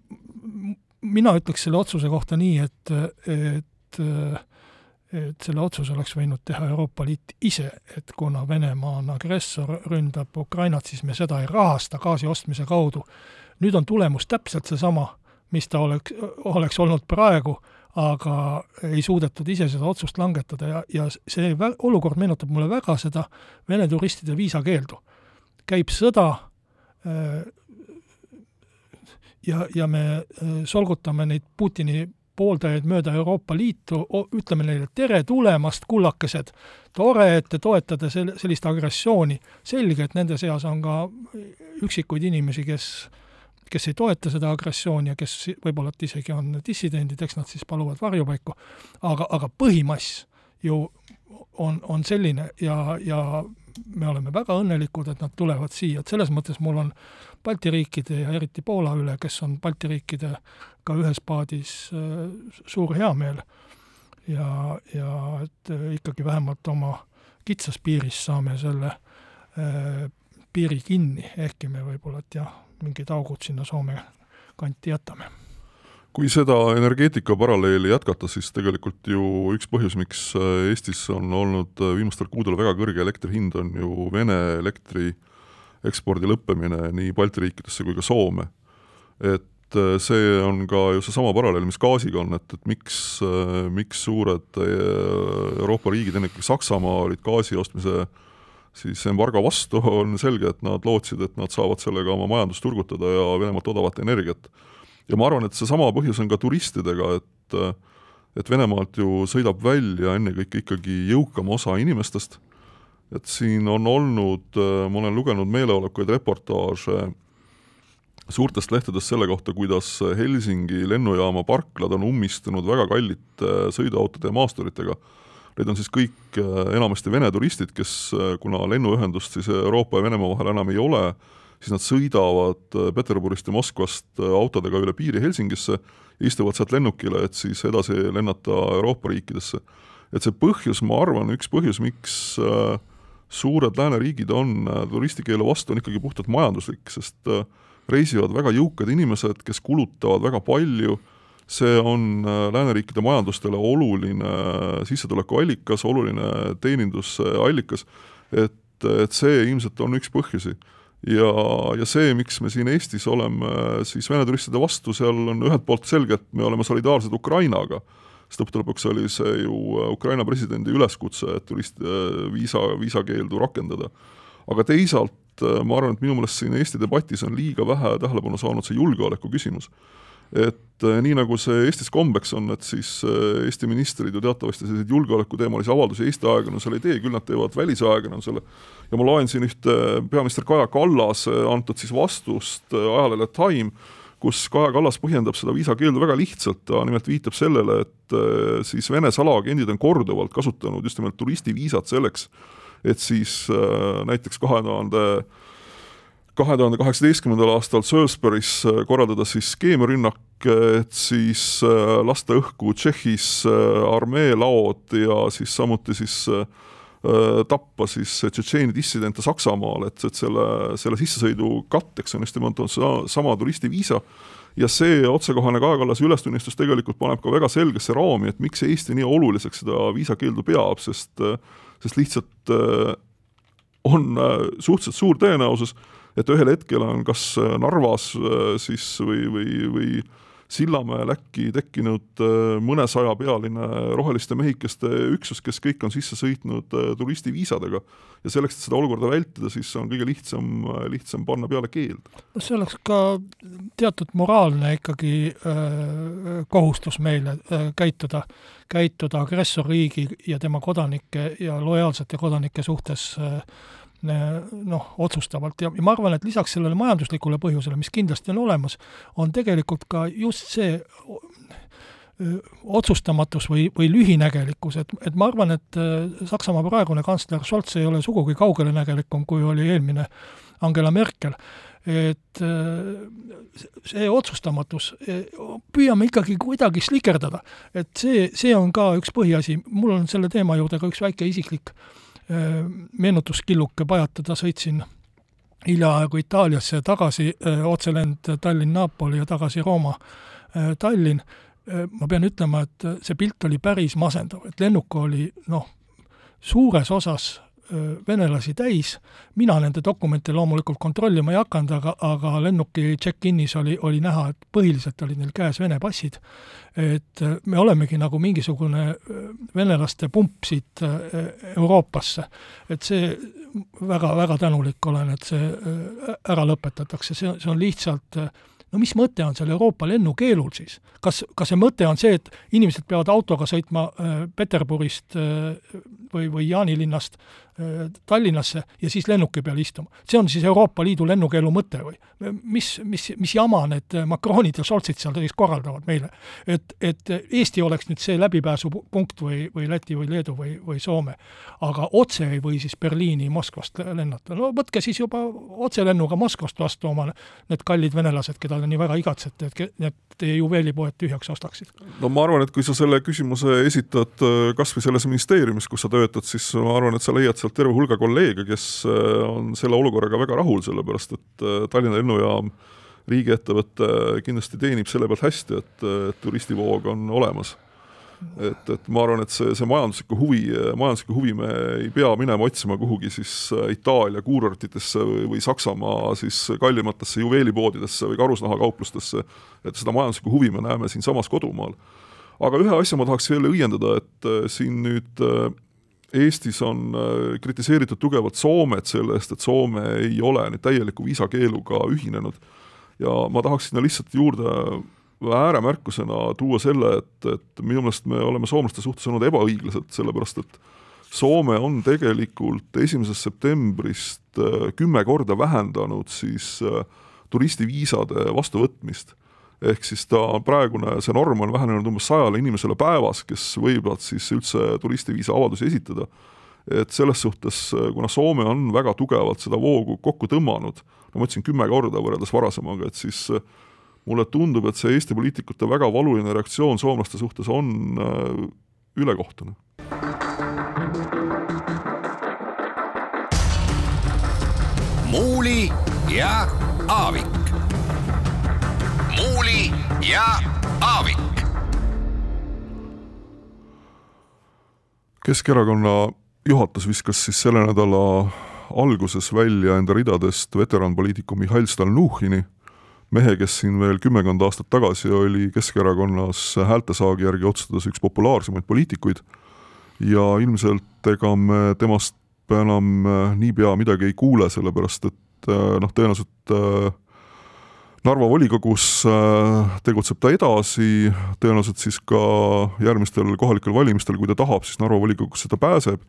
mina ütleks selle otsuse kohta nii, et, et et selle otsuse oleks võinud teha Euroopa Liit ise, et kuna Venemaa on agressor, ründab Ukrainat, siis me seda ei rahasta gaasi ostmise kaudu. nüüd on tulemus täpselt seesama, mis ta oleks, oleks olnud praegu, aga ei suudetud ise seda otsust langetada ja, ja see vä-, olukord meenutab mulle väga seda Vene turistide viisakeeldu. käib sõda, ja, ja me äh, solgutame neid Putini pooldajaid mööda Euroopa Liitu, ütleme neile tere tulemast, kullakesed, tore, et te toetate sel-, sellist agressiooni. selge, et nende seas on ka üksikuid inimesi, kes, kes ei toeta seda agressiooni ja kes võib-olla et isegi on dissidendid, eks nad siis paluvad varjupaiku, aga, aga põhimass ju on, on selline ja, ja me oleme väga õnnelikud, et nad tulevad siia, et selles mõttes mul on Balti riikide ja eriti Poola üle, kes on Balti riikidega ühes paadis, äh, suur heameel. ja, ja et äh, ikkagi vähemalt oma kitsas piiris saame selle äh, piiri kinni, ehkki me võib-olla, et jah, mingid augud sinna Soome kanti jätame kui seda energeetika paralleeli jätkata, siis tegelikult ju üks põhjus, miks äh, Eestis on olnud äh, viimastel kuudel väga kõrge elektri hind, on ju Vene elektri ekspordi lõppemine nii Balti riikidesse kui ka Soome. et äh, see on ka ju seesama paralleel, mis gaasiga on, et, et miks, miks suured Euroopa riigid, ennekõike Saksamaa, olid gaasi ostmise siis embargo vastu, on selge, et nad lootsid, et nad saavad sellega oma majandust turgutada ja Venemaalt odavat energiat ja ma arvan, et seesama põhjus on ka turistidega, et et Venemaalt ju sõidab välja ennekõike ikkagi jõukam osa inimestest, et siin on olnud, ma olen lugenud meeleolukaid reportaaže suurtest lehtedest selle kohta, kuidas Helsingi lennujaama parklad on ummistunud väga kallite sõiduautode ja maasturitega. Need on siis kõik enamasti Vene turistid, kes kuna lennuühendust siis Euroopa ja Venemaa vahel enam ei ole, siis nad sõidavad äh, Peterburist ja Moskvast äh, autodega üle piiri Helsingisse, istuvad sealt lennukile, et siis edasi lennata Euroopa riikidesse. et see põhjus, ma arvan, üks põhjus, miks äh, suured lääneriigid on turistikeelu vastu, on ikkagi puhtalt majanduslik, sest reisivad väga jõukad inimesed, kes kulutavad väga palju, see on lääneriikide majandustele oluline sissetulekuallikas, oluline teenindusallikas, et, et see ilmselt on üks põhjusi. Ja, ja see, miks me siin Eestis oleme äh, siis Vene turistide vastu, seal on ühelt poolt selge, et me oleme solidaarsed Ukrainaga, sest lõppude lõpuks oli see ju äh, Ukraina presidendi üleskutse, et turist-, äh, viisa, viisakeeldu rakendada. aga teisalt ma arvan, et minu meelest siin Eesti debatis on liiga vähe tähelepanu saanud see julgeoleku küsimus et äh, nii, nagu see Eestis kombeks on, et siis äh, Eesti ministrid ju teatavasti selliseid julgeolekuteemalisi avaldusi Eesti ajakirjandusele ei tee, küll nad teevad välisajakirjandusele. ja ma loen siin ühte peaminister Kaja Kallase antud siis vastust äh, ajalehele Time, kus Kaja Kallas põhjendab seda viisakeeldu väga lihtsalt, ta nimelt viitab sellele, et siis Vene salaagendid on korduvalt kasutanud just nimelt turistiviisat selleks, et siis näiteks kahe tuhande kahe tuhande kaheksateistkümnendal aastal Salisbury's äh, korraldada siis skeemrünnak, et siis äh, lasta õhku Tšehhis äh, armeelaod ja siis samuti siis tappa siis Tšetšeeni dissidente Saksamaal, et, et selle, selle sissesõidu katteks on nimelt on sama turistiviisa. Ja see otsekohane Kaja Kallase ülestunnistus tegelikult paneb ka väga selgesse raami, et miks Eesti nii oluliseks seda viisakeeldu peab, sest sest lihtsalt on suhteliselt suur tõenäosus, et ühel hetkel on kas äh, Narvas äh, siis või, või, või Sillamäel äkki tekkinud äh, mõnesajapealine roheliste mehikeste üksus, kes kõik on sisse sõitnud äh, turistiviisadega. ja selleks, et seda olukorda vältida, siis on kõige lihtsam, äh, lihtsam panna peale keeld. no see oleks ka teatud moraalne ikkagi kohustus meile käituda, käituda agressorriigi ja tema kodanike ja lojaalsete kodanike suhtes äh, noh, otsustavalt. Ja, ja ma arvan, et lisaks sellele majanduslikule põhjusele, mis kindlasti on olemas, on tegelikult ka just see otsustamatus või, või lühinägelikkus, et, et ma arvan, et Saksamaa praegune kantsler Scholz ei ole sugugi kaugelenägelikum, kui oli eelmine Angela Merkel. et see otsustamatus, püüame ikkagi kuidagi slikerdada, et see, see on ka üks põhiasi, mul on selle teema juurde ka üks väike isiklik äh, meenutuskilluke pajatada, sõitsin hiljaaegu Itaaliasse tagasi, äh, otselend Tallinn-Napoli ja tagasi Rooma-Tallinn, äh, ma pean ütlema, et see pilt oli päris masendav, et lennuk oli noh, suures osas venelasi täis, mina nende dokumente loomulikult kontrollima ei hakanud, aga, aga lennuki check-in'is oli, oli näha, et põhiliselt olid neil käes Vene passid. et me olemegi nagu mingisugune venelaste pump siit Euroopasse. et see väga, väga tänulik olen, et see ära lõpetatakse, see, see on lihtsalt no mis mõte on seal Euroopa lennukeelul siis? kas, kas see mõte on see, et inimesed peavad autoga sõitma äh, Peterburist äh, või, või Jaanilinnast äh, Tallinnasse ja siis lennuki peal istuma? see on siis Euroopa Liidu lennukeelu mõte või? mis, mis, mis jama need Macronid ja Scholzid seal siis korraldavad meile? et, et Eesti oleks nüüd see läbipääsupunkt või, või Läti või Leedu või, või Soome. aga otse ei või siis Berliini Moskvast lennata, no võtke siis juba otselennuga Moskvast vastu oma need kallid venelased, keda te nii väga igatsete, et need teie juveelipoed tühjaks ostaksid? no ma arvan, et kui sa selle küsimuse esitad äh, kas või selles ministeeriumis, kus sa töötad, siis ma arvan, et sa leiad sealt terve hulga kolleege, kes äh, on selle olukorraga väga rahul, sellepärast et äh, Tallinna lennujaam riigiettevõte kindlasti teenib selle pealt hästi, et turistivoog on olemas et, et ma arvan, et see, see majanduslikku huvi, majanduslikku huvi me ei pea minema otsima kuhugi siis äh, Itaalia kuurortidesse või, või Saksamaa siis kallimatesse juveelipoodidesse või karusnahakauplustesse, et seda majanduslikku huvi me näeme siinsamas kodumaal. aga ühe asja ma tahaks veel õiendada, et äh, siin nüüd äh, Eestis on kritiseeritud tugevalt Soomet selle eest, et Soome ei ole nüüd täieliku viisakeeluga ühinenud ja ma tahaks sinna lihtsalt juurde ääremärkusena tuua selle, et, et minu meelest me oleme soomlaste suhtes olnud ebaõiglased, sellepärast et Soome on tegelikult esimesest septembrist äh, kümme korda vähendanud siis äh, turistiviisade vastuvõtmist. ehk siis ta praegune, see norm on vähenenud umbes sajale inimesele päevas, kes võivad siis üldse turistiviisa avaldusi esitada. et selles suhtes, äh, kuna Soome on väga tugevalt seda voogu kokku tõmmanud, no ma ütlesin kümme korda võrreldes varasemaga, et siis mulle tundub, et see Eesti poliitikute väga valuline reaktsioon soomlaste suhtes on äh, ülekohtune. muuli ja Aavik. muuli ja Aavik. Keskerakonna juhatus viskas siis selle nädala alguses välja enda ridadest veteranpoliitiku Mihhail Stalnuhhini mehe, kes siin veel kümmekond aastat tagasi oli Keskerakonnas häältesaagi järgi otsustades üks populaarsemaid poliitikuid ja ilmselt ega me temast enam äh, niipea midagi ei kuule, sellepärast et äh, noh, tõenäoliselt äh, Narva volikogus tegutseb ta edasi, tõenäoliselt siis ka järgmistel kohalikel valimistel, kui ta tahab, siis Narva volikogusse ta pääseb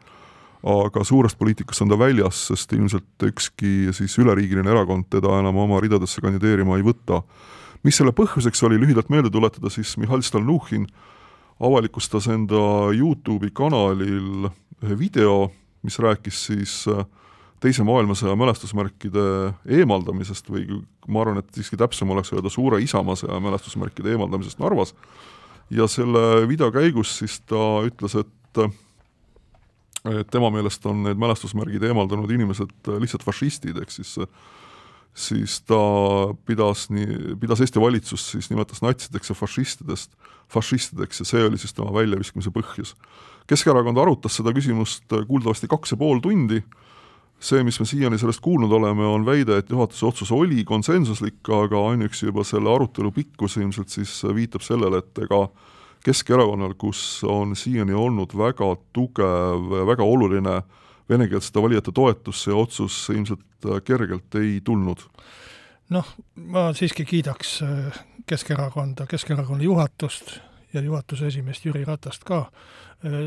aga suurest poliitikast on ta väljas, sest ilmselt ükski siis üleriigiline erakond teda enam oma ridadesse kandideerima ei võta. mis selle põhjuseks oli, lühidalt meelde tuletada, siis Mihhail Stalnuhhin avalikustas enda Youtube'i kanalil ühe video, mis rääkis siis äh, teise maailmasõja mälestusmärkide eemaldamisest või ma arvan, et siiski täpsem oleks öelda suure isamaasõja mälestusmärkide eemaldamisest Narvas, ja selle video käigus siis ta ütles, et et tema meelest on need mälestusmärgid eemaldanud inimesed lihtsalt fašistid, ehk siis siis ta pidas nii, pidas Eesti valitsus siis nimetas natsideks ja fašistidest, fašistideks ja see oli siis tema väljaviskamise põhjus. Keskerakond arutas seda küsimust kuuldavasti kaks ja pool tundi, see, mis me siiani sellest kuulnud oleme, on väide, et juhatuse otsus oli konsensuslik, aga ainuüksi juba selle arutelu pikkus ilmselt siis viitab sellele, et ega Keskerakonnal, kus on siiani olnud väga tugev, väga oluline venekeelsete valijate toetus, see otsus ilmselt kergelt ei tulnud. Noh, ma siiski kiidaks Keskerakonda, Keskerakonna juhatust ja juhatuse esimeest Jüri Ratast ka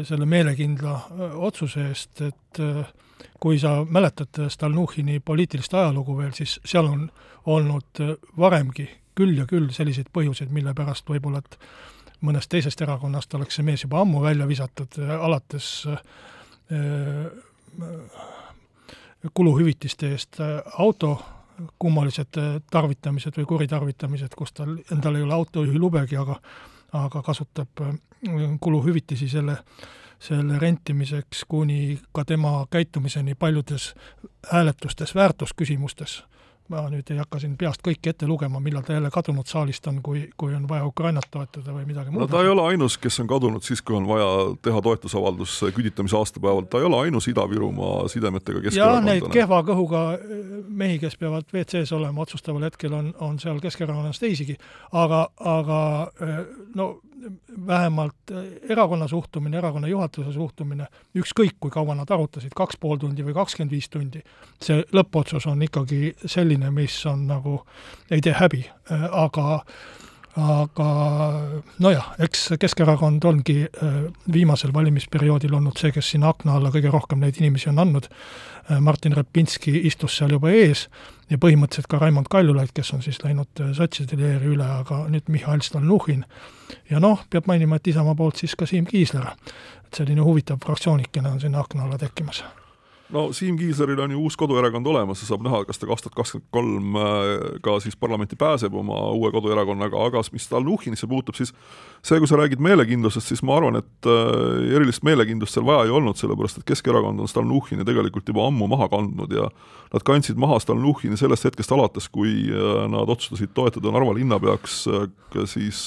selle meelekindla otsuse eest, et kui sa mäletad Stalnuhhini poliitilist ajalugu veel, siis seal on olnud varemgi küll ja küll selliseid põhjuseid, mille pärast võib-olla, et mõnest teisest erakonnast oleks see mees juba ammu välja visatud, alates kuluhüvitiste eest auto kummalised tarvitamised või kuritarvitamised, kus tal, endal ei ole autojuhi lubegi, aga aga kasutab kuluhüvitisi selle selle rentimiseks kuni ka tema käitumiseni paljudes hääletustes, väärtusküsimustes. Ma nüüd ei hakka siin peast kõike ette lugema, millal ta jälle kadunud saalist on, kui, kui on vaja Ukrainat toetada või midagi muud. no ta ei ole ainus, kes on kadunud siis, kui on vaja teha toetusavaldus küüditamise aastapäeval, ta ei ole ainus Ida-Virumaa sidemetega Keskerakondlane. ja neid kehva kõhuga mehi, kes peavad WC-s olema otsustaval hetkel, on, on seal Keskerakonnas teisigi, aga, aga no vähemalt äh, erakonna suhtumine, erakonna juhatuse suhtumine, ükskõik kui kaua nad arutasid, kaks pool tundi või kakskümmend viis tundi, see lõppotsus on ikkagi selline, mis on nagu, ei tee häbi, äh, aga aga nojah, eks Keskerakond ongi äh, viimasel valimisperioodil olnud see, kes sinna akna alla kõige rohkem neid inimesi on andnud, Martin Repinski istus seal juba ees ja põhimõtteliselt ka Raimond Kaljulaid, kes on siis läinud sotside leeri üle, aga nüüd Mihhail Stalnuhhin ja noh, peab mainima, et Isamaa poolt siis ka Siim Kiisler. et selline huvitav fraktsioonikene on sinna akna alla tekkimas no Siim Kiisleril on ju uus koduerakond olemas ja saab näha, kas ta kaks tuhat kakskümmend kolm äh, ka siis parlamenti pääseb oma uue koduerakonnaga, aga mis Stalnuhhinisse puutub, siis see, kui sa räägid meelekindlusest, siis ma arvan, et äh, erilist meelekindlust seal vaja ei olnud, sellepärast et Keskerakond on Stalnuhhini tegelikult juba ammu maha kandnud ja nad kandsid maha Stalnuhhini sellest hetkest alates, kui äh, nad otsustasid toetada Narva linnapeaks siis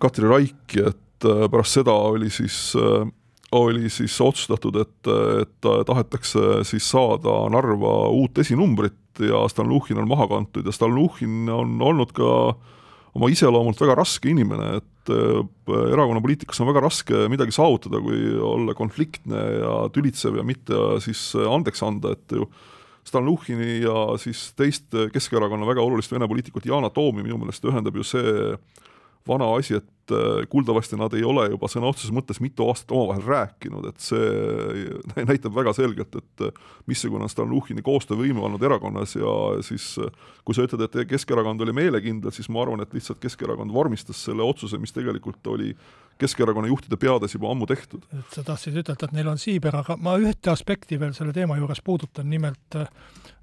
Katri Raiki, et pärast seda oli siis oli siis otsustatud, et, et tahetakse siis saada Narva uut esinumbrit ja Stalnuhhin on maha kantud ja Stalnuhhin on olnud ka oma iseloomult väga raske inimene, et äh, erakonna poliitikas on väga raske midagi saavutada, kui olla konfliktne ja tülitsev ja mitte siis andeks anda, et ju Stalnuhhini ja siis teist Keskerakonna väga olulist vene poliitikut Yana Toomi minu meelest ühendab ju see vana asi, et äh, kuuldavasti nad ei ole juba sõna otseses mõttes mitu aastat omavahel rääkinud, et see näitab väga selgelt, et äh, missugune on Stalnuhhini koostöövõime olnud erakonnas ja siis äh, kui sa ütled, et Keskerakond oli meelekindel, siis ma arvan, et lihtsalt Keskerakond vormistas selle otsuse, mis tegelikult oli Keskerakonna juhtide peades juba ammu tehtud. et sa tahtsid ütelda, et neil on siiber, aga ma ühte aspekti veel selle teema juures puudutan, nimelt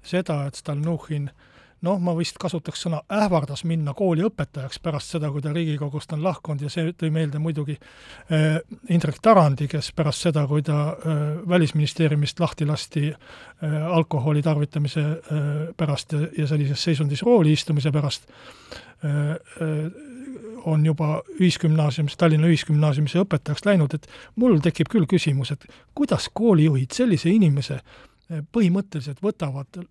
seda, et Stalnuhhin äh, noh, ma vist kasutaks sõna ähvardas minna kooli õpetajaks pärast seda, kui ta Riigikogust on lahkunud ja see tõi meelde muidugi äh, Indrek Tarandi, kes pärast seda, kui ta äh, Välisministeeriumist lahti lasti äh, alkoholi tarvitamise pärast ja, sellises seisundis rooli istumise pärast on juba ühisgümnaasiumis, Tallinna Ühisgümnaasiumis õpetajaks läinud, et mul tekib küll küsimus, et kuidas koolijuhid sellise inimese põhimõtteliselt võtavad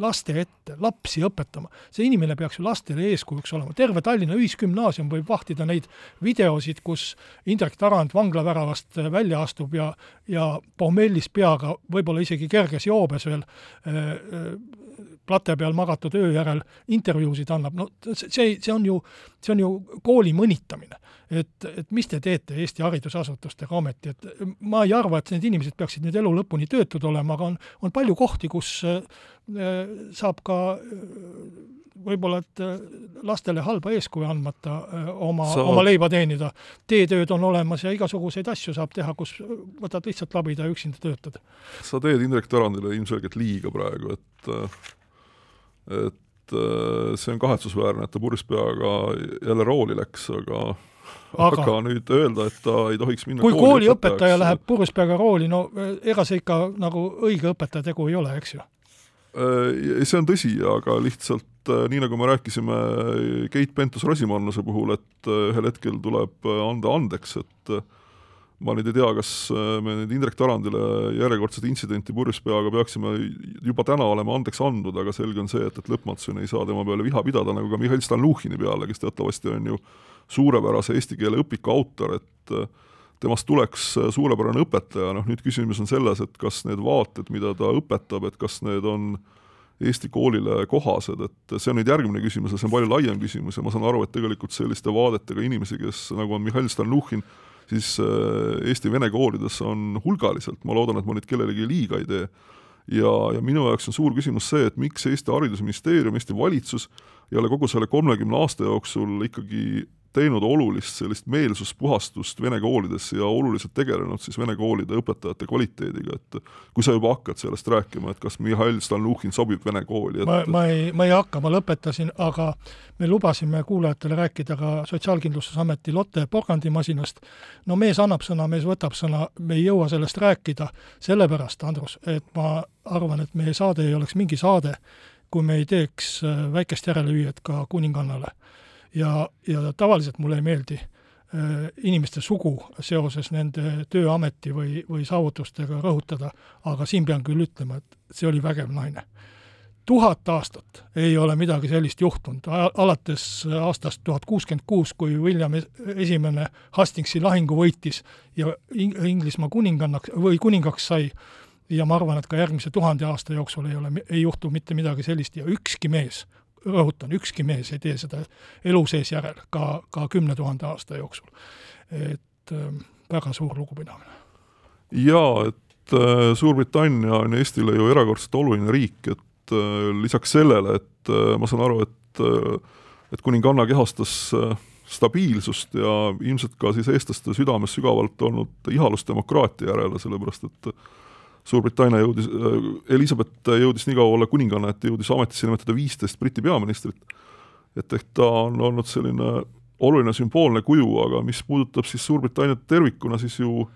laste ette, lapsi õpetama. see inimene peaks ju lastele eeskujuks olema, terve Tallinna Ühisgümnaasium võib vahtida neid videosid, kus Indrek Tarand vanglaväravast välja astub ja, ja pohmellis peaga, võib-olla isegi kerges joobes veel äh, plate peal magatud öö järel intervjuusid annab, no see, see on ju, see on ju kooli mõnitamine. et, et mis te teete Eesti haridusasutustega ometi, et ma ei arva, et need inimesed peaksid nüüd elu lõpuni töötud olema, aga on, on palju kohti, kus äh, saab ka äh, võib-olla et äh, lastele halba eeskuju andmata oma oma leiba teenida. teetööd on olemas ja igasuguseid asju saab teha, kus võtad lihtsalt labida ja üksinda töötad. sa teed Indrek Tarandile ilmselgelt liiga praegu, et et äh, see on kahetsusväärne, et ta purjus peaga jälle rooli läks, aga aga, aga nüüd öelda, et ta ei tohiks minna kui kooliõpetaja läheb purjus peaga rooli, no ega see ikka nagu õige õpetaja tegu ei ole, eks ju? Äh, see on tõsi, aga lihtsalt äh, nii, nagu me rääkisime Keit Pentus-Rosimannuse puhul, et ühel hetkel tuleb anda andeks, et ma nüüd ei tea, kas äh, me nüüd Indrek Tarandile järjekordset intsidenti purjus peaga peaksime juba täna olema andeks andnud, aga selge on see, et, et lõpmatuseni ei saa tema peale viha pidada, nagu ka Mihhail Stalnuhhini peale, kes teatavasti on ju suurepärase eesti keele õpiku autor, et äh, temast tuleks suurepärane õpetaja, noh nüüd küsimus on selles, et kas need vaated, mida ta õpetab, et kas need on Eesti koolile kohased, et see on nüüd järgmine küsimus ja see on palju laiem küsimus ja ma saan aru, et tegelikult selliste vaadetega inimesi, kes nagu on Mihhail Stalnuhhin, siis äh, Eesti vene koolides on hulgaliselt, ma loodan, et ma nüüd kellelegi liiga ei tee, ja, ja minu jaoks on suur küsimus see, et miks Eesti Haridusministeerium, Eesti valitsus ei ole kogu selle kolmekümne aasta jooksul ikkagi teinud olulist sellist meelsuspuhastust vene koolides ja oluliselt tegelenud siis vene koolide õpetajate kvaliteediga, et kui sa juba hakkad sellest rääkima, et kas Mihhail Stalnuhhin sobib vene kooli, et ma, ma ei, ma ei hakka, ma lõpetasin, aga me lubasime kuulajatele rääkida ka Sotsiaalkindlustusameti Lotte porgandimasinast, no mees annab sõna, mees võtab sõna, me ei jõua sellest rääkida, sellepärast, Andrus, et ma arvan, et meie saade ei oleks mingi saade, kui me ei teeks äh, väikest järelehüüet ka kuningannale ja, ja tavaliselt mulle ei meeldi äh, inimeste sugu seoses nende tööameti või, või saavutustega rõhutada, aga siin pean küll ütlema, et see oli vägev naine. tuhat aastat ei ole midagi sellist juhtunud, alates aastast tuhat kuuskümmend kuus, kui William Esimene Hastingsi lahingu võitis ja Inglismaa kuningannaks või kuningaks sai, ja ma arvan, et ka järgmise tuhande aasta jooksul ei ole, ei juhtu mitte midagi sellist ja ükski mees rõhutan, ükski mees ei tee seda elu sees järel, ka, ka kümne tuhande aasta jooksul. et äh, väga suur lugupidamine. jaa, et äh, Suurbritannia on Eestile ju erakordselt oluline riik, et äh, lisaks sellele, et äh, ma saan aru, et et kuninganna kehastas stabiilsust ja ilmselt ka siis eestlaste südames sügavalt olnud ihalust demokraatia järele, sellepärast et Suurbritannia jõudis, äh, Elizabeth jõudis nii kaua olla kuninganna, et jõudis ametisse nimetada viisteist Briti peaministrit. et ehk ta on olnud selline oluline sümboolne kuju, aga mis puudutab siis Suurbritanniat tervikuna, siis ju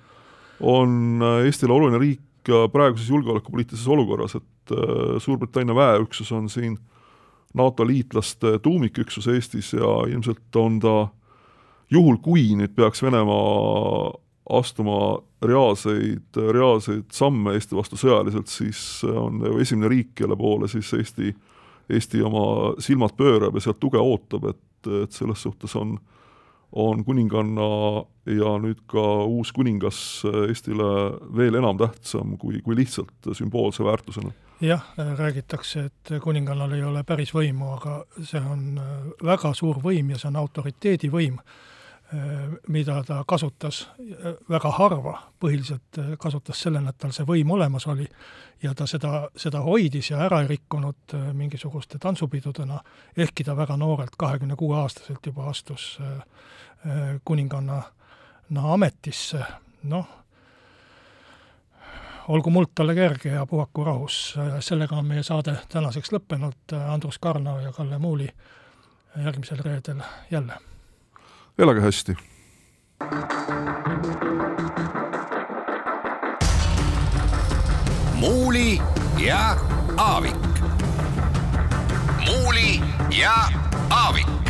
on Eestile oluline riik praeguses julgeolekupoliitilises olukorras, et äh, Suurbritannia väeüksus on siin NATO liitlaste tuumiküksus Eestis ja ilmselt on ta juhul, kui nüüd peaks Venemaa astuma reaalseid, reaalseid samme Eesti vastu sõjaliselt, siis on esimene riik, kelle poole siis Eesti, Eesti oma silmad pöörab ja sealt tuge ootab, et, et selles suhtes on, on kuninganna ja nüüd ka uus kuningas Eestile veel enam tähtsam kui, kui lihtsalt sümboolse väärtusena. Jah, räägitakse, et kuningannal ei ole päris võimu, aga see on väga suur võim ja see on autoriteedivõim Äh, mida ta kasutas äh, väga harva, põhiliselt äh, kasutas sellena, et tal see võim olemas oli ja ta seda, seda hoidis ja ära ei rikkunud mingisuguste tantsupidudena, ehkki ta väga noorelt, kahekümne kuue aastaselt juba astus kuninganna ametisse, noh, olgu muld talle kerge ja puhaku rahus. sellega on meie saade tänaseks lõppenud, Andrus Karno ja Kalle Muuli järgmisel reedel jälle elage hästi! muuli ja Aavik. muuli ja Aavik.